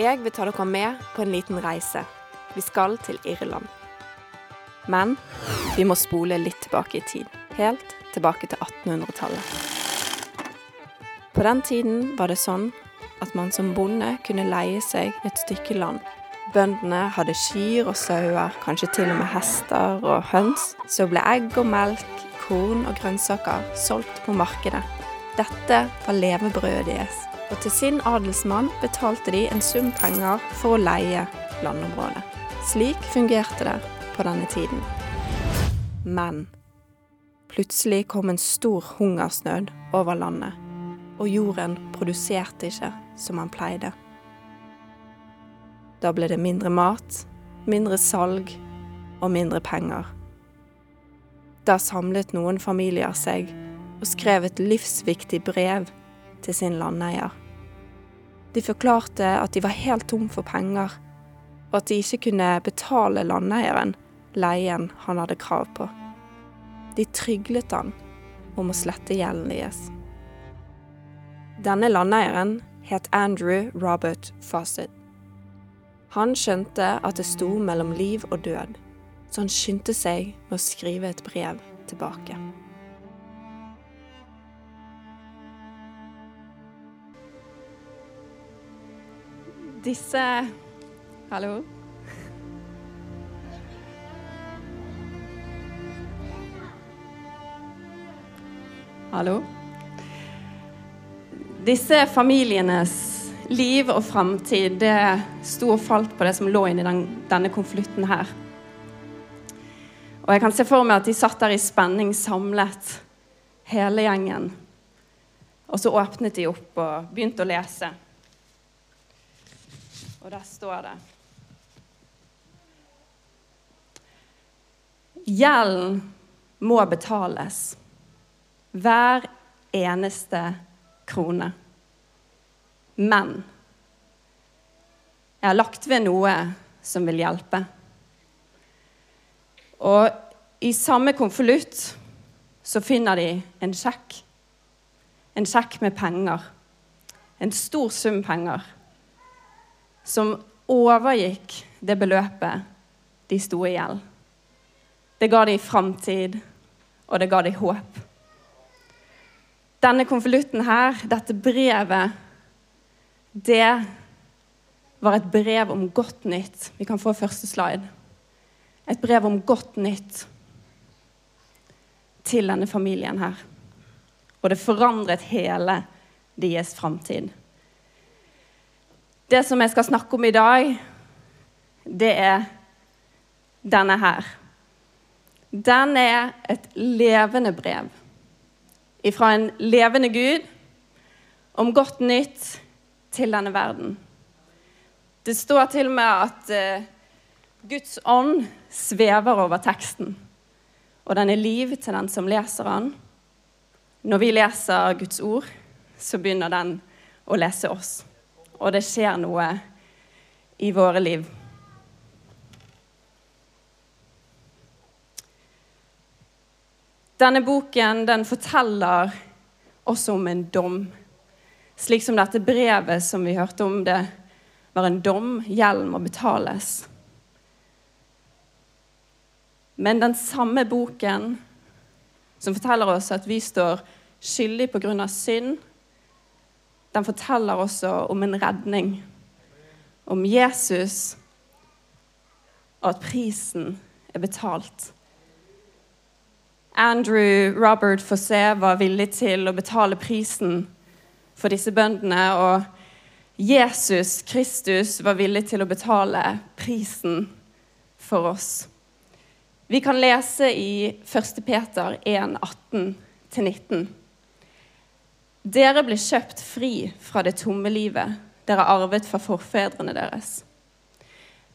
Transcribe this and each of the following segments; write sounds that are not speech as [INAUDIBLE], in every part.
Jeg vil ta dere med på en liten reise. Vi skal til Irland. Men vi må spole litt tilbake i tid. Helt tilbake til 1800-tallet. På den tiden var det sånn at man som bonde kunne leie seg et stykke land. Bøndene hadde kyr og sauer, kanskje til og med hester og høns. Så ble egg og melk, korn og grønnsaker solgt på markedet. Dette var levebrødet deres. Og til sin adelsmann betalte de en sum penger for å leie landområdet. Slik fungerte det på denne tiden. Men plutselig kom en stor hungersnød over landet, og jorden produserte ikke som han pleide. Da ble det mindre mat, mindre salg og mindre penger. Da samlet noen familier seg og skrev et livsviktig brev til sin landeier. De forklarte at de var helt tom for penger, og at de ikke kunne betale landeieren leien han hadde krav på. De tryglet han om å slette gjelden deres. Denne landeieren het Andrew Robert Fawcett. Han skjønte at det sto mellom liv og død, så han skyndte seg med å skrive et brev tilbake. Disse Hallo? Hallo? Disse familienes liv og framtid, det sto og falt på det som lå inni den, denne konflikten her. Og jeg kan se for meg at de satt der i spenning samlet, hele gjengen. Og så åpnet de opp og begynte å lese. Og der står det Gjelden må betales. Hver eneste krone. Men jeg har lagt ved noe som vil hjelpe. Og i samme konvolutt så finner de en sjekk. En sjekk med penger. En stor sum penger som overgikk det beløpet de sto i gjeld. Det ga de framtid, og det ga de håp. Denne konvolutten her, dette brevet, det var et brev om godt nytt. Vi kan få første slide. Et brev om godt nytt til denne familien her. Og det forandret hele deres framtid. Det som jeg skal snakke om i dag, det er denne her. Den er et levende brev ifra en levende Gud om godt nytt til denne verden. Det står til og med at uh, Guds ånd svever over teksten, og den er liv til den som leser den. Når vi leser Guds ord, så begynner den å lese oss og det skjer noe i våre liv. Denne boken den forteller også om en dom. Slik som dette brevet som vi hørte om, det var en dom. Gjelden må betales. Men den samme boken som forteller oss at vi står skyldig pga. synd, den forteller også om en redning. Om Jesus, og at prisen er betalt. Andrew Robert Fossé var villig til å betale prisen for disse bøndene. Og Jesus Kristus var villig til å betale prisen for oss. Vi kan lese i 1. Peter 1, 18-19. Dere ble kjøpt fri fra det tomme livet dere arvet fra forfedrene deres.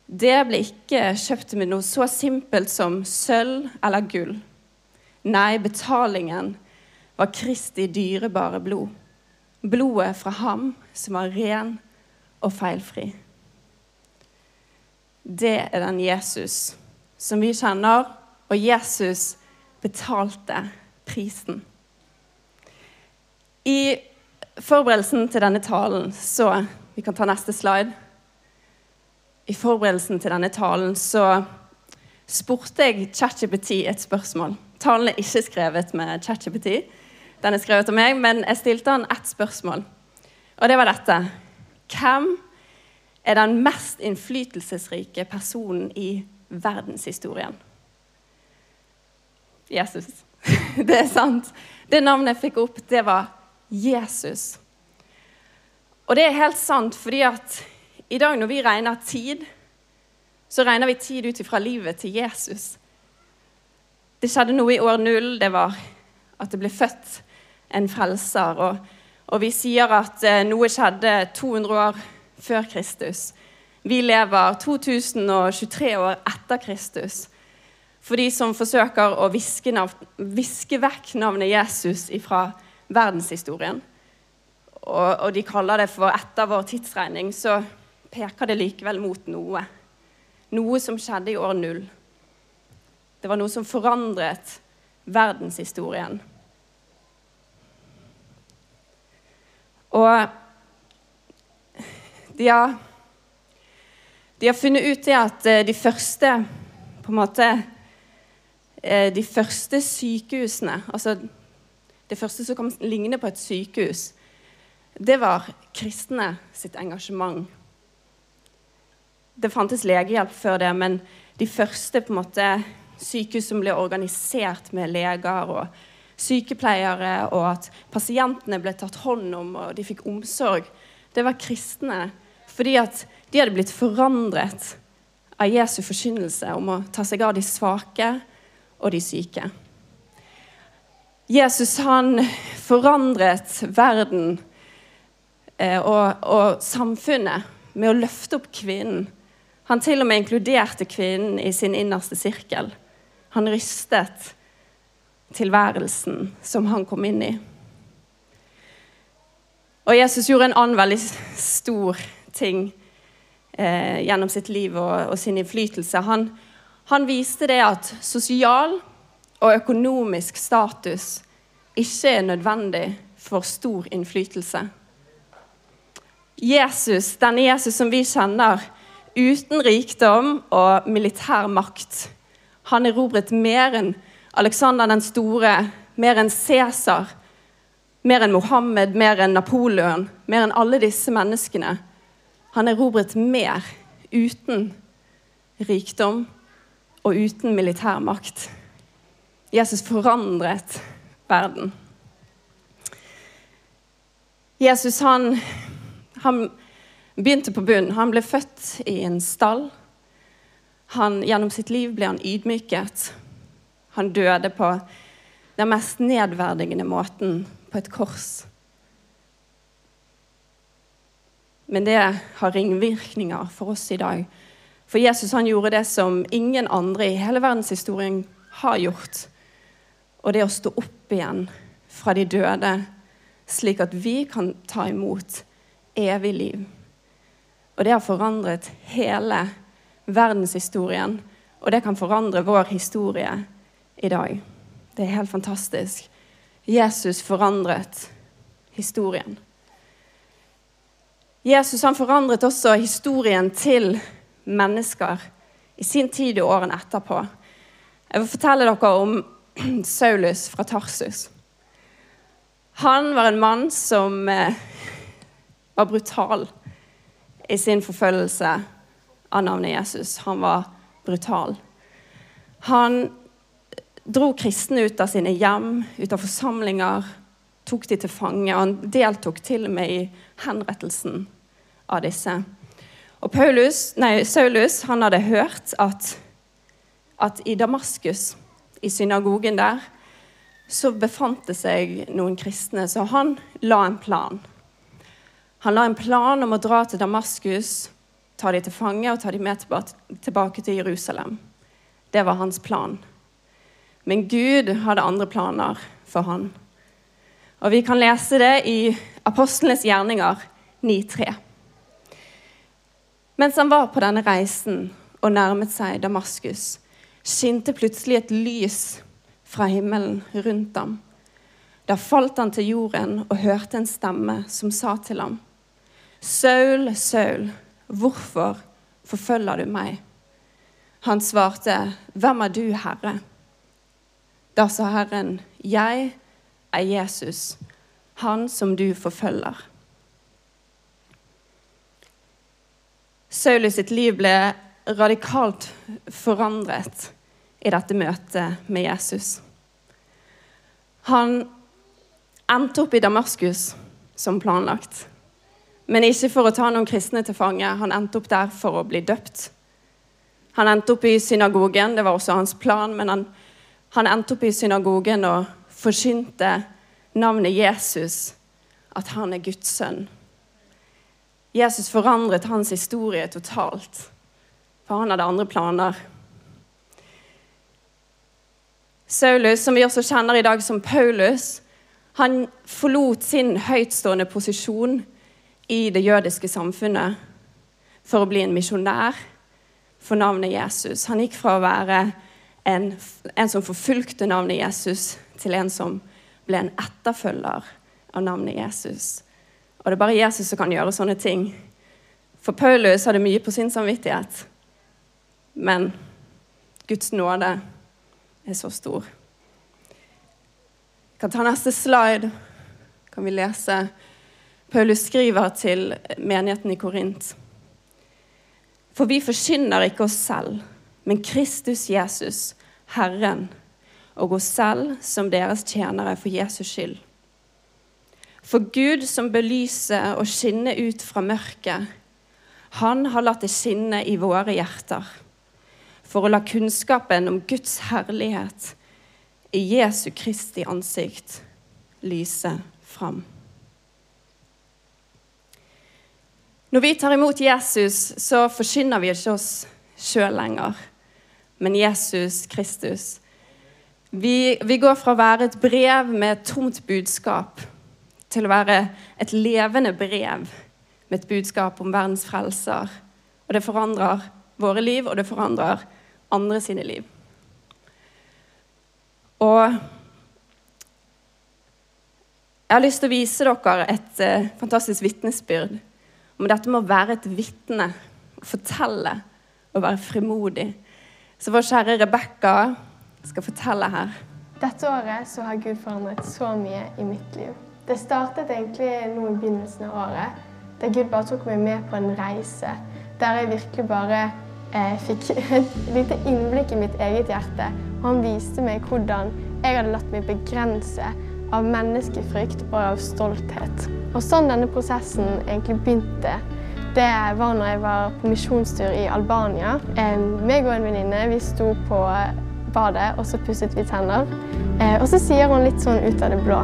Det ble ikke kjøpt med noe så simpelt som sølv eller gull. Nei, betalingen var Kristi dyrebare blod. Blodet fra ham som var ren og feilfri. Det er den Jesus som vi kjenner, og Jesus betalte prisen. I forberedelsen til denne talen så Vi kan ta neste slide. i forberedelsen til denne talen så spurte jeg ChatGPT et spørsmål. Talen er ikke skrevet med ChatGPT, den er skrevet av meg, men jeg stilte han ett spørsmål. Og det var dette. Hvem er den mest innflytelsesrike personen i verdenshistorien? Jesus. [LAUGHS] Det er sant. Det navnet jeg fikk opp, det var Jesus. Og det er helt sant, fordi at i dag når vi regner tid, så regner vi tid ut ifra livet til Jesus. Det skjedde noe i år null. Det var at det ble født en frelser. Og, og vi sier at eh, noe skjedde 200 år før Kristus. Vi lever 2023 år etter Kristus. For de som forsøker å viske, viske vekk navnet Jesus fra verdenshistorien, og, og de kaller det for etter vår tidsregning, så peker det likevel mot noe. Noe som skjedde i år null. Det var noe som forandret verdenshistorien. Og de har, de har funnet ut det at eh, de første på en måte eh, De første sykehusene Altså det første som kan ligne på et sykehus, det var kristne sitt engasjement det fantes legehjelp før det, men de første på en måte, sykehus som ble organisert med leger og sykepleiere, og at pasientene ble tatt hånd om og de fikk omsorg, det var kristne. Fordi at de hadde blitt forandret av Jesu forkynnelse om å ta seg av de svake og de syke. Jesus han forandret verden eh, og, og samfunnet med å løfte opp kvinnen han til og med inkluderte kvinnen i sin innerste sirkel. Han rystet tilværelsen som han kom inn i. Og Jesus gjorde en annen veldig stor ting eh, gjennom sitt liv og, og sin innflytelse. Han, han, viste det at sosial og økonomisk status ikke er nødvendig for stor innflytelse. Jesus, denne Jesus som vi kjenner, uten rikdom og militær makt. Han erobret mer enn Alexander den store, mer enn Cæsar, mer enn Mohammed, mer enn Napoleon, mer enn alle disse menneskene. Han erobret mer uten rikdom og uten militær makt. Jesus forandret verden. Jesus han, han begynte på bunn. Han ble født i en stall. Han, gjennom sitt liv ble han ydmyket. Han døde på den mest nedverdigende måten, på et kors. Men det har ringvirkninger for oss i dag. For Jesus han gjorde det som ingen andre i hele verdenshistorien har gjort. Og det å stå opp igjen fra de døde, slik at vi kan ta imot evig liv. Og det har forandret hele verdenshistorien. Og det kan forandre vår historie i dag. Det er helt fantastisk. Jesus forandret historien. Jesus han forandret også historien til mennesker i sin tid og årene etterpå. Jeg vil fortelle dere om [CLEARS THROAT] Saulus fra Tarsus. Han var en mann som eh, var brutal i sin forfølgelse av navnet Jesus. Han var brutal. Han dro kristne ut av sine hjem, ut av forsamlinger, tok de til fange. og Han deltok til og med i henrettelsen av disse. Og Paulus, nei, Saulus han hadde hørt at, at i Damaskus, i synagogen der, så befant det seg noen kristne, så han la en plan. Han la en plan om å dra til Damaskus, ta dem til fange og ta dem med tilbake til Jerusalem. Det var hans plan. Men Gud hadde andre planer for han. Og Vi kan lese det i Apostlenes gjerninger 9.3. Mens han var på denne reisen og nærmet seg Damaskus, skinte plutselig et lys fra himmelen rundt ham. Da falt han til jorden og hørte en stemme som sa til ham:" Saul, Saul, hvorfor forfølger du meg? Han svarte, Hvem er du, Herre? Da sa Herren, Jeg er Jesus, han som du forfølger. Saulus sitt liv ble radikalt forandret i dette møtet med Jesus. Han endte opp i Damaskus som planlagt. Men ikke for å ta noen kristne til fange. Han endte opp der for å bli døpt. Han endte opp i synagogen, det var også hans plan, men han, han endte opp i synagogen og forkynte navnet Jesus, at han er Guds sønn. Jesus forandret hans historie totalt, for han hadde andre planer. Saulus, som vi også kjenner i dag som Paulus, han forlot sin høytstående posisjon i det jødiske samfunnet for å bli en misjonær for navnet Jesus. Han gikk fra å være en, en som forfulgte navnet Jesus, til en som ble en etterfølger av navnet Jesus. Og det er bare Jesus som kan gjøre sånne ting. For Paulus hadde mye på sin samvittighet. Men Guds nåde er så stor. Vi kan ta neste slide. Kan vi lese Paulus skriver til menigheten i Korint. For vi forkynner ikke oss selv, men Kristus Jesus, Herren, og oss selv som deres tjenere for Jesus skyld. For Gud som belyser og skinner ut fra mørket, han har latt det skinne i våre hjerter, for å la kunnskapen om Guds herlighet i Jesu Kristi ansikt lyse fram. Når vi tar imot Jesus, så forkynner vi ikke oss sjøl lenger, men Jesus Kristus. Vi, vi, går fra å være et brev med et tomt budskap til å være et levende brev med et budskap om verdens frelser. Og det forandrer våre liv, og det forandrer andre sine liv. Og jeg har lyst til å vise dere et uh, fantastisk vitnesbyrd om dette med å være et vitne, fortelle og være frimodig. Så vår kjære Rebekka skal fortelle her. Dette året så har Gud forandret så mye i mitt liv. Det startet egentlig nå i begynnelsen av året, der Gud bare tok meg med på en reise. Der jeg virkelig bare eh, fikk [LAUGHS] et lite innblikk i mitt eget hjerte. Og han viste meg hvordan jeg hadde latt meg begrense av menneskefrykt og av stolthet. Og sånn denne prosessen egentlig begynte, det var når jeg var på misjonstur i Albania. Meg og en venninne vi sto på badet, og så pusset vi tenner. Eh, og så sier hun litt sånn ut av det blå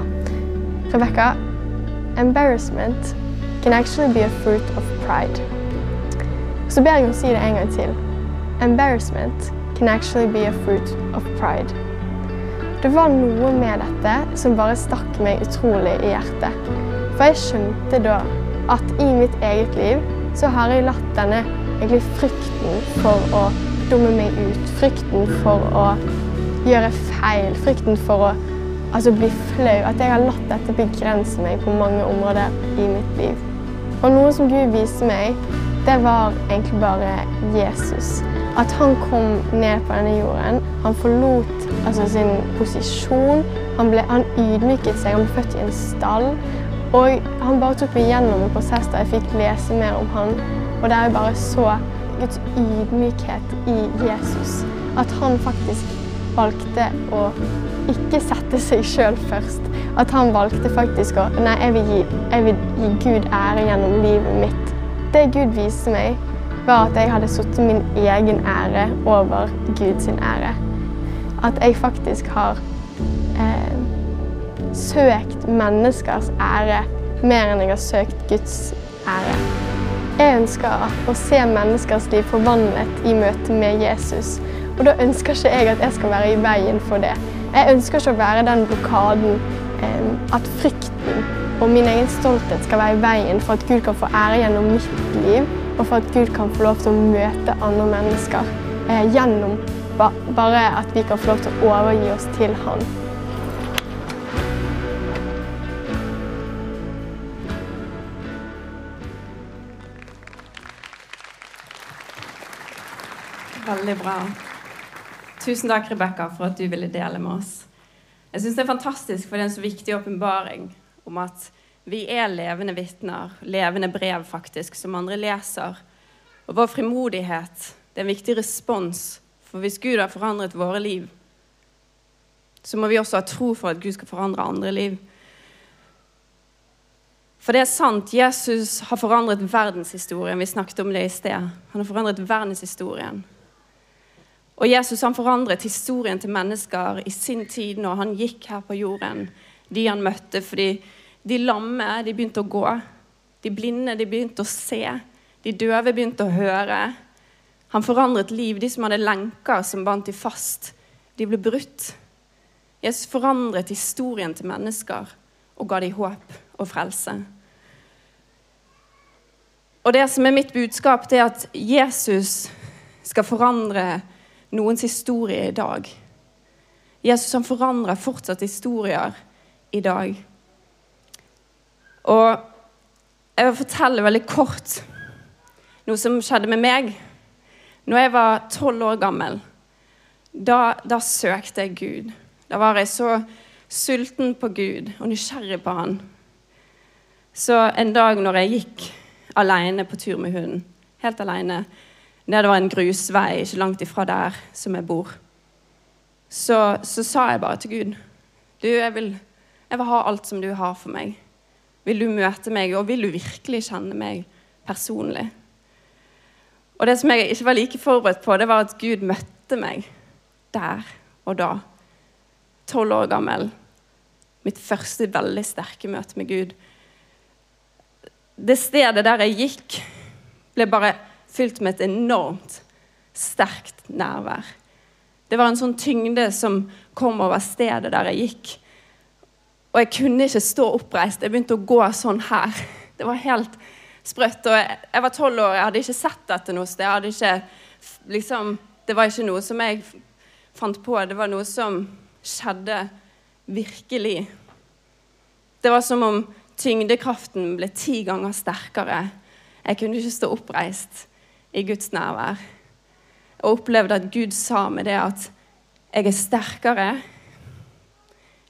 Rebecca, embarrassment can actually be a fruit of pride. Så ber jeg henne si det en gang til. Embarrassment can actually be a fruit of pride. Det var noe med dette som bare stakk meg utrolig i hjertet. For jeg skjønte da at i mitt eget liv så har jeg latt denne egentlig frykten for å dumme meg ut, frykten for å gjøre feil, frykten for å altså, bli flau, at jeg har latt dette begrense meg på mange områder i mitt liv. Og noe som Gud viser meg, det var egentlig bare Jesus. At han kom ned på denne jorden. Han forlot altså, sin posisjon. Han, ble, han ydmyket seg. Han ble født i en stall. Og han bare tok meg gjennom en prosess der jeg fikk lese mer om han, og der jeg bare så Guds ydmykhet i Jesus. At han faktisk valgte å ikke sette seg sjøl først. At han valgte faktisk å Nei, jeg vil, gi, jeg vil gi Gud ære gjennom livet mitt. Det Gud viste meg, var at jeg hadde satt min egen ære over Guds ære. At jeg faktisk har eh, søkt menneskers ære mer enn jeg har søkt Guds ære. Jeg ønsker å se menneskers liv forvandlet i møte med Jesus. Og da ønsker ikke jeg at jeg skal være i veien for det. Jeg ønsker ikke å være den blokaden at frykten og min egen stolthet skal være i veien for at Gud kan få ære gjennom mitt liv, og for at Gud kan få lov til å møte andre mennesker eh, gjennom bare at vi kan få lov til å overgi oss til Han. Veldig bra. Tusen takk, Rebekka, for at du ville dele med oss. Jeg syns det er fantastisk, for det er en så viktig åpenbaring om at vi er levende vitner, levende brev faktisk, som andre leser. Og vår frimodighet det er en viktig respons. For hvis Gud har forandret våre liv, så må vi også ha tro for at Gud skal forandre andre liv. For det er sant, Jesus har forandret verdenshistorien. Vi snakket om det i sted. Han har forandret verdenshistorien. Og Jesus han forandret historien til mennesker i sin tid når han gikk her på jorden. De han møtte. Fordi de lamme de begynte å gå. De blinde de begynte å se. De døve begynte å høre. Han forandret liv. De som hadde lenker som bandt de fast, de ble brutt. Jesus forandret historien til mennesker og ga dem håp og frelse. Og det som er mitt budskap, det er at Jesus skal forandre noens historie i dag. Jesus han forandrer fortsatt historier i dag. Og jeg vil fortelle veldig kort noe som skjedde med meg. Når jeg var tolv år gammel, da, da, søkte jeg Gud. Da var jeg så sulten på Gud og nysgjerrig på Han. Så en dag når jeg gikk alene på tur med hunden, helt alene nedover en grusvei ikke langt ifra der som jeg bor, så, så sa jeg bare til Gud Du, jeg vil, jeg vil ha alt som du har for meg. Vil du møte meg, og vil du virkelig kjenne meg personlig? Og det som jeg ikke var like forberedt på, det var at Gud møtte meg der og da. Tolv år gammel. Mitt første veldig sterke møte med Gud. Det stedet der jeg gikk, ble bare fylt med et enormt sterkt nærvær. Det var en sånn tyngde som kom over stedet der jeg gikk. Og jeg kunne ikke stå oppreist. Jeg begynte å gå sånn her. [LAUGHS] Det var helt sprøtt. Og jeg, jeg var tolv år, jeg hadde ikke sett dette noe sted. Ikke, liksom, det var ikke noe som jeg fant på. Det var noe som skjedde virkelig. Det var som om tyngdekraften ble ti ganger sterkere. Jeg kunne ikke stå oppreist i Guds nærvær. Og opplevde at Gud sa med det at jeg er sterkere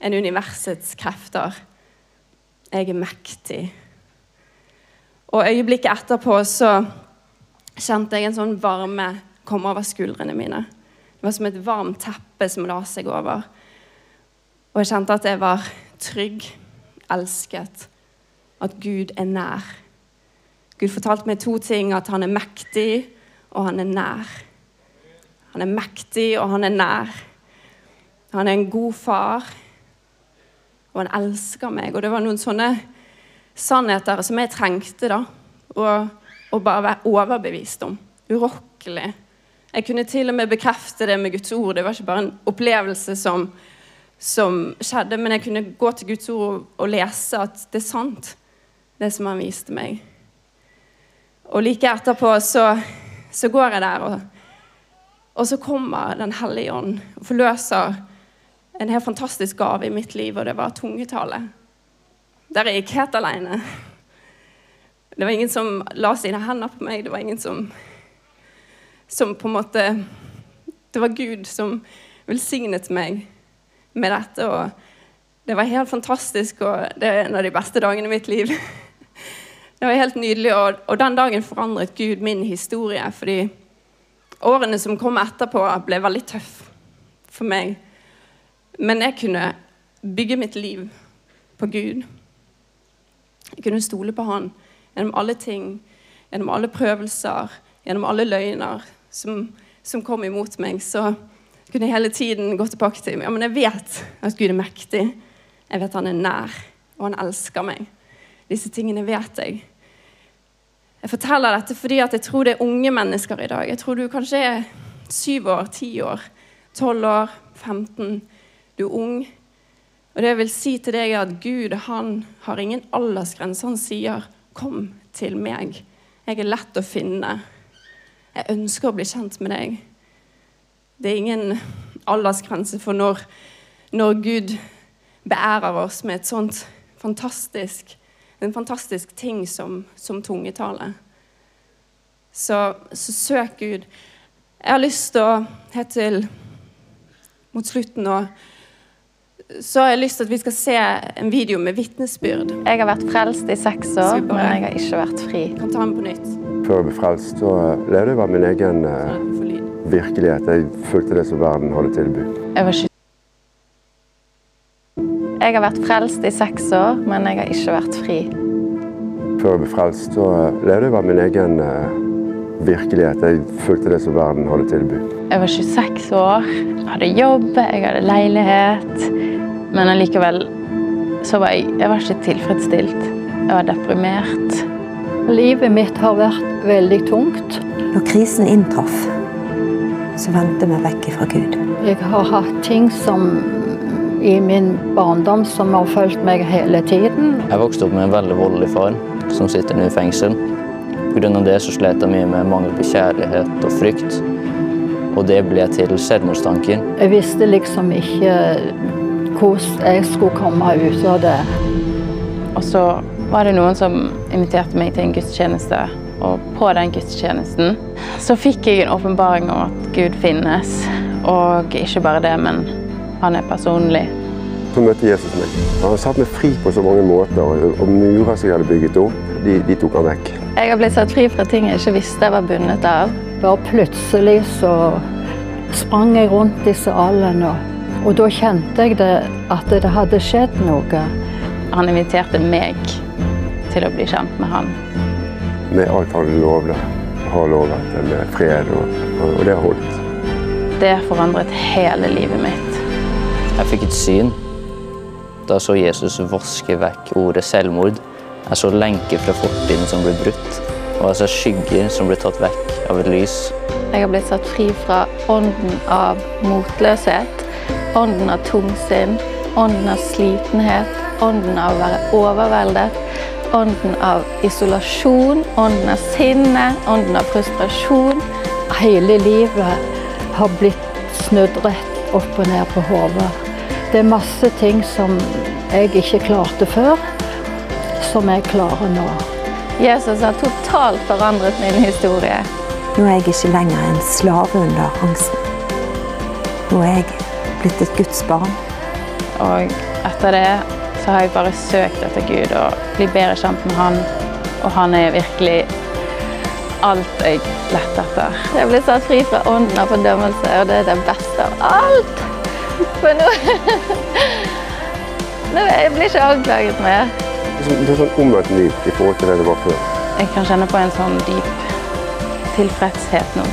enn universets krefter. Jeg er mektig. Og øyeblikket etterpå så kjente jeg en sånn varme komme over skuldrene mine. Det var som et varmt teppe som la seg over. Og jeg kjente at jeg var trygg, elsket, at Gud er nær. Gud fortalte meg to ting. At han er mektig, og han er nær. Han er mektig, og han er nær. Han er en god far, og han elsker meg. Og det var noen sånne sannheter som jeg trengte da, å bare være overbevist om. Urokkelig. Jeg kunne til og med bekrefte det med Guds ord. Det var ikke bare en opplevelse som, som skjedde, men jeg kunne gå til Guds ord og lese at det er sant, det som han viste meg. Og like etterpå så, så går jeg der, og, og, så kommer Den hellige ånd og forløser en helt fantastisk gave i mitt liv, og det var tungetale. Der jeg gikk helt alene. Det var ingen som la sine hender på meg. Det var ingen som, som på en måte Det var Gud som velsignet meg med dette. og Det var helt fantastisk, og det er en av de beste dagene i mitt liv. Det var helt nydelig, og, og, den dagen forandret Gud min historie. Fordi årene som kom etterpå, ble veldig tøff for meg. Men jeg kunne bygge mitt liv på Gud. Jeg kunne stole på Han gjennom alle ting, gjennom alle prøvelser, gjennom alle løgner som, som kom imot meg. Så kunne jeg hele tiden gå tilbake til ja, men jeg vet at Gud er mektig. Jeg vet han er nær, og han elsker meg. Disse tingene vet jeg. Jeg forteller dette fordi jeg tror det er unge mennesker i dag. Jeg tror du kanskje er syv år, ti år, tolv år, 15. Du er ung. Og det jeg vil si til deg, er at Gud han har ingen aldersgrense. Han sier, 'Kom til meg. Jeg er lett å finne. Jeg ønsker å bli kjent med deg.' Det er ingen aldersgrense for når, når Gud beærer oss med et sånt fantastisk en fantastisk ting som, som tungetale. Så, så, søk Gud. Jeg har lyst til å, helt til mot slutten nå, så har jeg lyst til at vi skal se en video med vitnesbyrd. Jeg har vært frelst i seks år, men jeg har ikke vært fri. Kan ta den på nytt. Før jeg ble frelst, så levde jeg bare min egen eh, virkelighet. Jeg fulgte det som verden hadde tilbudt. Jeg var 20. Jeg har vært frelst i seks år, men jeg har ikke vært fri. Før jeg ble frelst, så levde jeg bare min egen virkelighet. Jeg fulgte det som verden hadde tilbudt. Jeg var 26 år, hadde jobb, jeg hadde leilighet. Men allikevel så var jeg, jeg var ikke tilfredsstilt. Jeg var deprimert. Livet mitt har vært veldig tungt. Når krisen inntraff, så vendte vi vekk fra Gud. Jeg har hatt ting som i min barndom som har fulgt meg hele tiden. Jeg vokste opp med en veldig voldelig far som sitter nå i fengsel. Pga. det så slet jeg mye med mangel på kjærlighet og frykt. Og det ble til selvmordstanker. Jeg visste liksom ikke hvordan jeg skulle komme ut av det. Og så var det noen som inviterte meg til en gudstjeneste. Og på den gudstjenesten så fikk jeg en åpenbaring om at Gud finnes. Og ikke bare det, men han er personlig. Så møtte Jesus meg. Han satte meg fri på så mange måter, og murer som jeg hadde bygget opp, de, de tok han vekk. Jeg har blitt satt fri fra ting jeg ikke visste jeg var bundet av. Bare plutselig så sprang jeg rundt i salen, og, og da kjente jeg det, at det hadde skjedd noe. Han inviterte meg til å bli kjent med han. Med alt han lovde, har lovet, med fred, og, og, og det har holdt. Det forandret hele livet mitt. Jeg fikk et syn. Da så Jesus vaske vekk ordet selvmord. Jeg så lenker fra fortiden som ble brutt, og jeg så skygger som ble tatt vekk av et lys. Jeg har blitt satt fri fra ånden av motløshet, ånden av tungsinn, ånden av slitenhet, ånden av å være overveldet, ånden av isolasjon, ånden av sinne, ånden av frustrasjon. Hele livet har blitt snudd rett opp og ned på hodet. Det er masse ting som jeg ikke klarte før, som jeg klarer nå. Jesus har totalt forandret min historie. Nå er jeg ikke lenger en slave under angsten. Nå er jeg blitt et Guds barn. Og etter det så har jeg bare søkt etter Gud og blitt bedre kjent med han. Og han er virkelig alt jeg lette etter. Jeg ble satt fri fra ånden av fordømmelse, og det er det beste av alt. For nå [LAUGHS] Nå Jeg blir ikke anklaget mer. Det er sånn- det er sånn omvendt liv i forhold til det det var før. Jeg kan kjenne på en sånn dyp tilfredshet nå.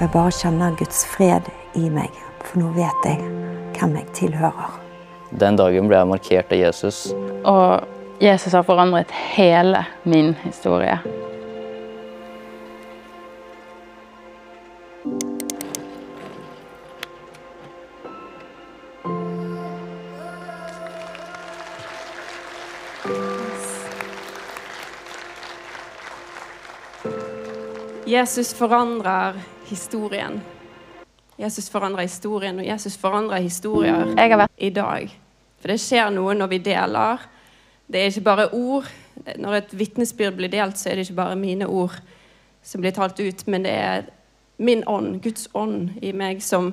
Jeg bare kjenner Guds fred i meg, for nå vet jeg hvem jeg tilhører. Den dagen ble jeg markert av Jesus. Og Jesus har forandret hele min historie. Jesus forandrer historien. Jesus forandrer historien, og Jesus forandrer historier i dag. For det skjer noe når vi deler. Det er ikke bare ord. Når et vitnesbyrd blir delt, så er det ikke bare mine ord som blir talt ut, men det er min ånd, Guds ånd i meg, som,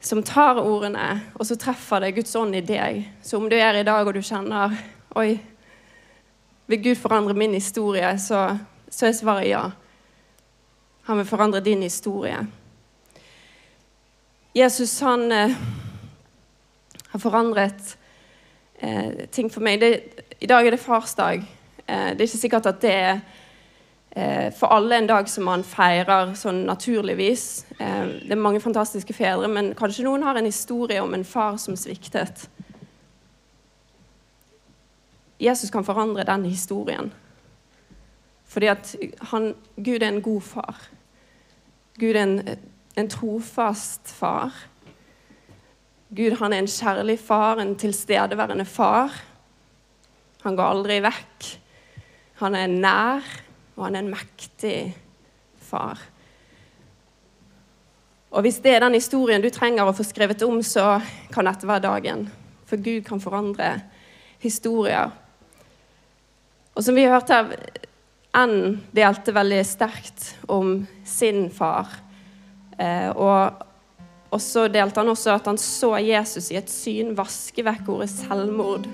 som tar ordene, og så treffer det Guds ånd i deg. Så om du er i dag og du kjenner Oi, vil Gud forandre min historie, så, så er svaret ja. Han vil forandre din historie. Jesus, han eh, har forandret eh, ting for meg. Det, I dag er det farsdag. Eh, det er ikke sikkert at det er eh, for alle en dag som man feirer sånn naturligvis. Eh, det er mange fantastiske fedre, men kanskje noen har en historie om en far som sviktet. Jesus kan forandre den historien. Fordi at han, Gud er en god far. Gud er en, en trofast far. Gud han er en kjærlig far, en tilstedeværende far. Han går aldri vekk. Han er nær, og han er en mektig far. Og Hvis det er den historien du trenger å få skrevet om, så kan dette være dagen. For Gud kan forandre historier. Og som vi hørte her, Ann delte veldig sterkt om sin far. Eh, og, og så delte han også at han så Jesus i et syn vaske vekk ordet selvmord.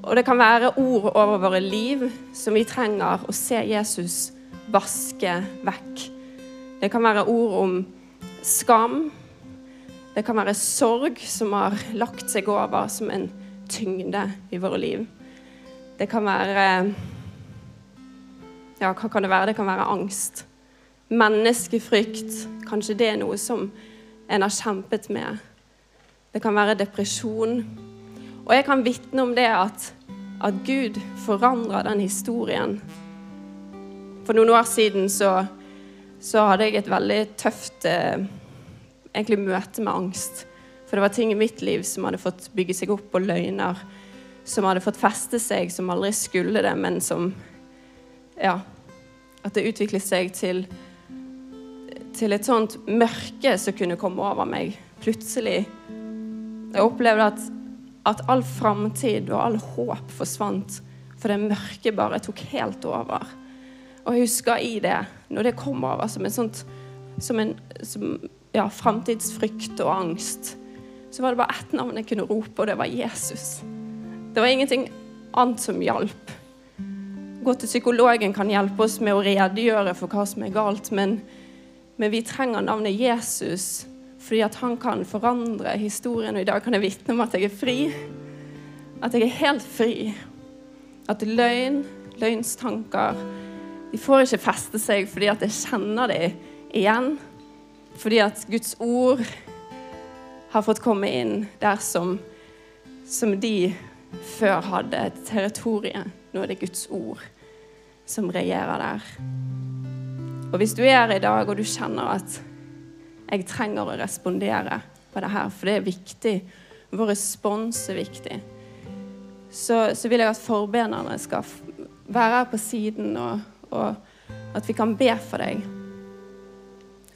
Og det kan være ord over våre liv som vi trenger å se Jesus vaske vekk. Det kan være ord om skam. Det kan være sorg som har lagt seg over som en tyngde i våre liv. Det kan være Ja, hva kan det være? Det kan være angst. Menneskefrykt. Kanskje det er noe som en har kjempet med. Det kan være depresjon. Og jeg kan vitne om det at, at Gud forandrer den historien. For noen år siden så, så hadde jeg et veldig tøft eh, egentlig møte med angst. For det var ting i mitt liv som hadde fått bygge seg opp, og løgner som hadde fått feste seg, som aldri skulle det, men som Ja. At det utviklet seg til, til et sånt mørke som kunne komme over meg plutselig. Jeg opplevde at, at all framtid og all håp forsvant, for det mørket bare tok helt over. Og jeg husker i det, når det kom over som en sånt som en som, ja, framtidsfrykt og angst, så var det bare ett navn jeg kunne rope, og det var Jesus. Det var ingenting annet som hjalp gå til psykologen kan hjelpe oss med å redegjøre for hva som er galt, men, men vi trenger navnet Jesus fordi at han kan forandre historien. Og i dag kan jeg vitne om at jeg er fri. At jeg er helt fri. At løgn, løgnstanker, de får ikke feste seg fordi at jeg kjenner dem igjen. Fordi at Guds ord har fått komme inn der som, som de før hadde et territorium nå er det Guds ord som regjerer der. Og hvis du er her i dag og du kjenner at jeg trenger å respondere på det her, for det er viktig, vår respons er viktig, så, så vil jeg at forbederne skal være her på siden, og, og at vi kan be for deg.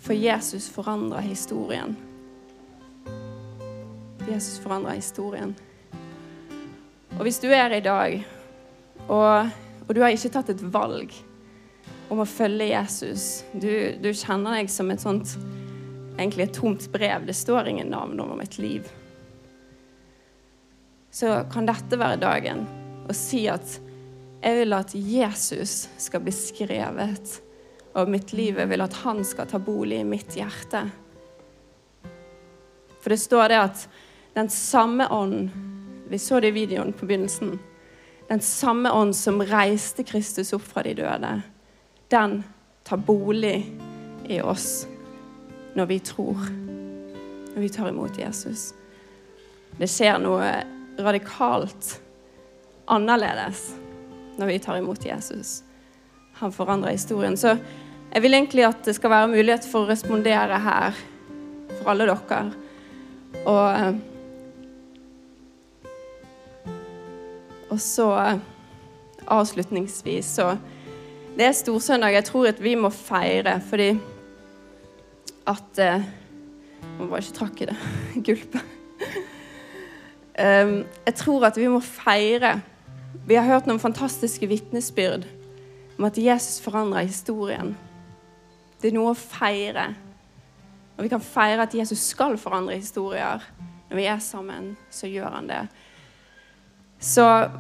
For Jesus forandrer historien. Jesus forandrer historien. Og hvis du er her i dag og, og, du har ikke tatt et valg om å følge Jesus. Du, du kjenner deg som et sånt egentlig et tomt brev. Det står ingen navn over mitt liv. Så kan dette være dagen å si at jeg vil at Jesus skal bli skrevet over mitt liv. Jeg vil at han skal ta bolig i mitt hjerte. For det står det at den samme ånd Vi så det i videoen på begynnelsen den samme ånd som reiste Kristus opp fra de døde, den tar bolig i oss når vi tror, når vi tar imot Jesus. Det skjer noe radikalt annerledes når vi tar imot Jesus. Han forandrer historien. Så jeg vil egentlig at det skal være mulighet for å respondere her for alle dere. Og Og så avslutningsvis så Det er storsøndag. Jeg tror at vi må feire fordi at Jeg Må bare ikke trakk i det [LAUGHS] gulpet. Um, jeg tror at vi må feire. Vi har hørt noen fantastiske vitnesbyrd om at Jesus forandrer historien. Det er noe å feire. Og vi kan feire at Jesus skal forandre historier. Når vi er sammen, så gjør han det. Så,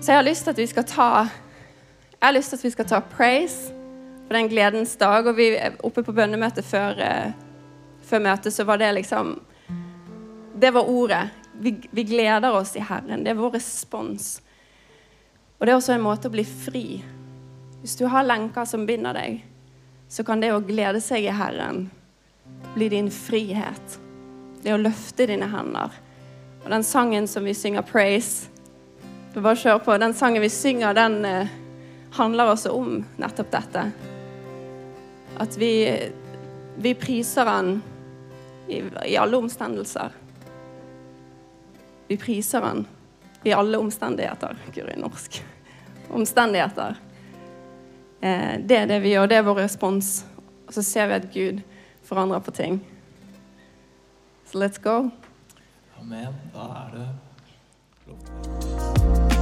så, jeg har lyst til at vi skal ta Jeg har lyst til at vi skal ta praise på den gledens dag. Og vi oppe på bønnemøtet før, eh, før møtet, så var det liksom Det var ordet. Vi, vi, gleder oss i Herren. Det er vår respons. Og det er også en måte å bli fri. Hvis du har lenker som binder deg, så kan det å glede seg i Herren bli din frihet. Det å løfte dine hender og den sangen som vi synger 'Praise' bare kjør på. Den sangen vi synger, den eh, handler også om nettopp dette. At vi, vi priser Han i, i alle omstendelser. Vi priser Han i alle omstendigheter. Guri norsk. Omstendigheter. Eh, det er det vi gjør. Det er vår respons. Og så ser vi at Gud forandrer på ting. Så let's go. Amen. Da er det lovt.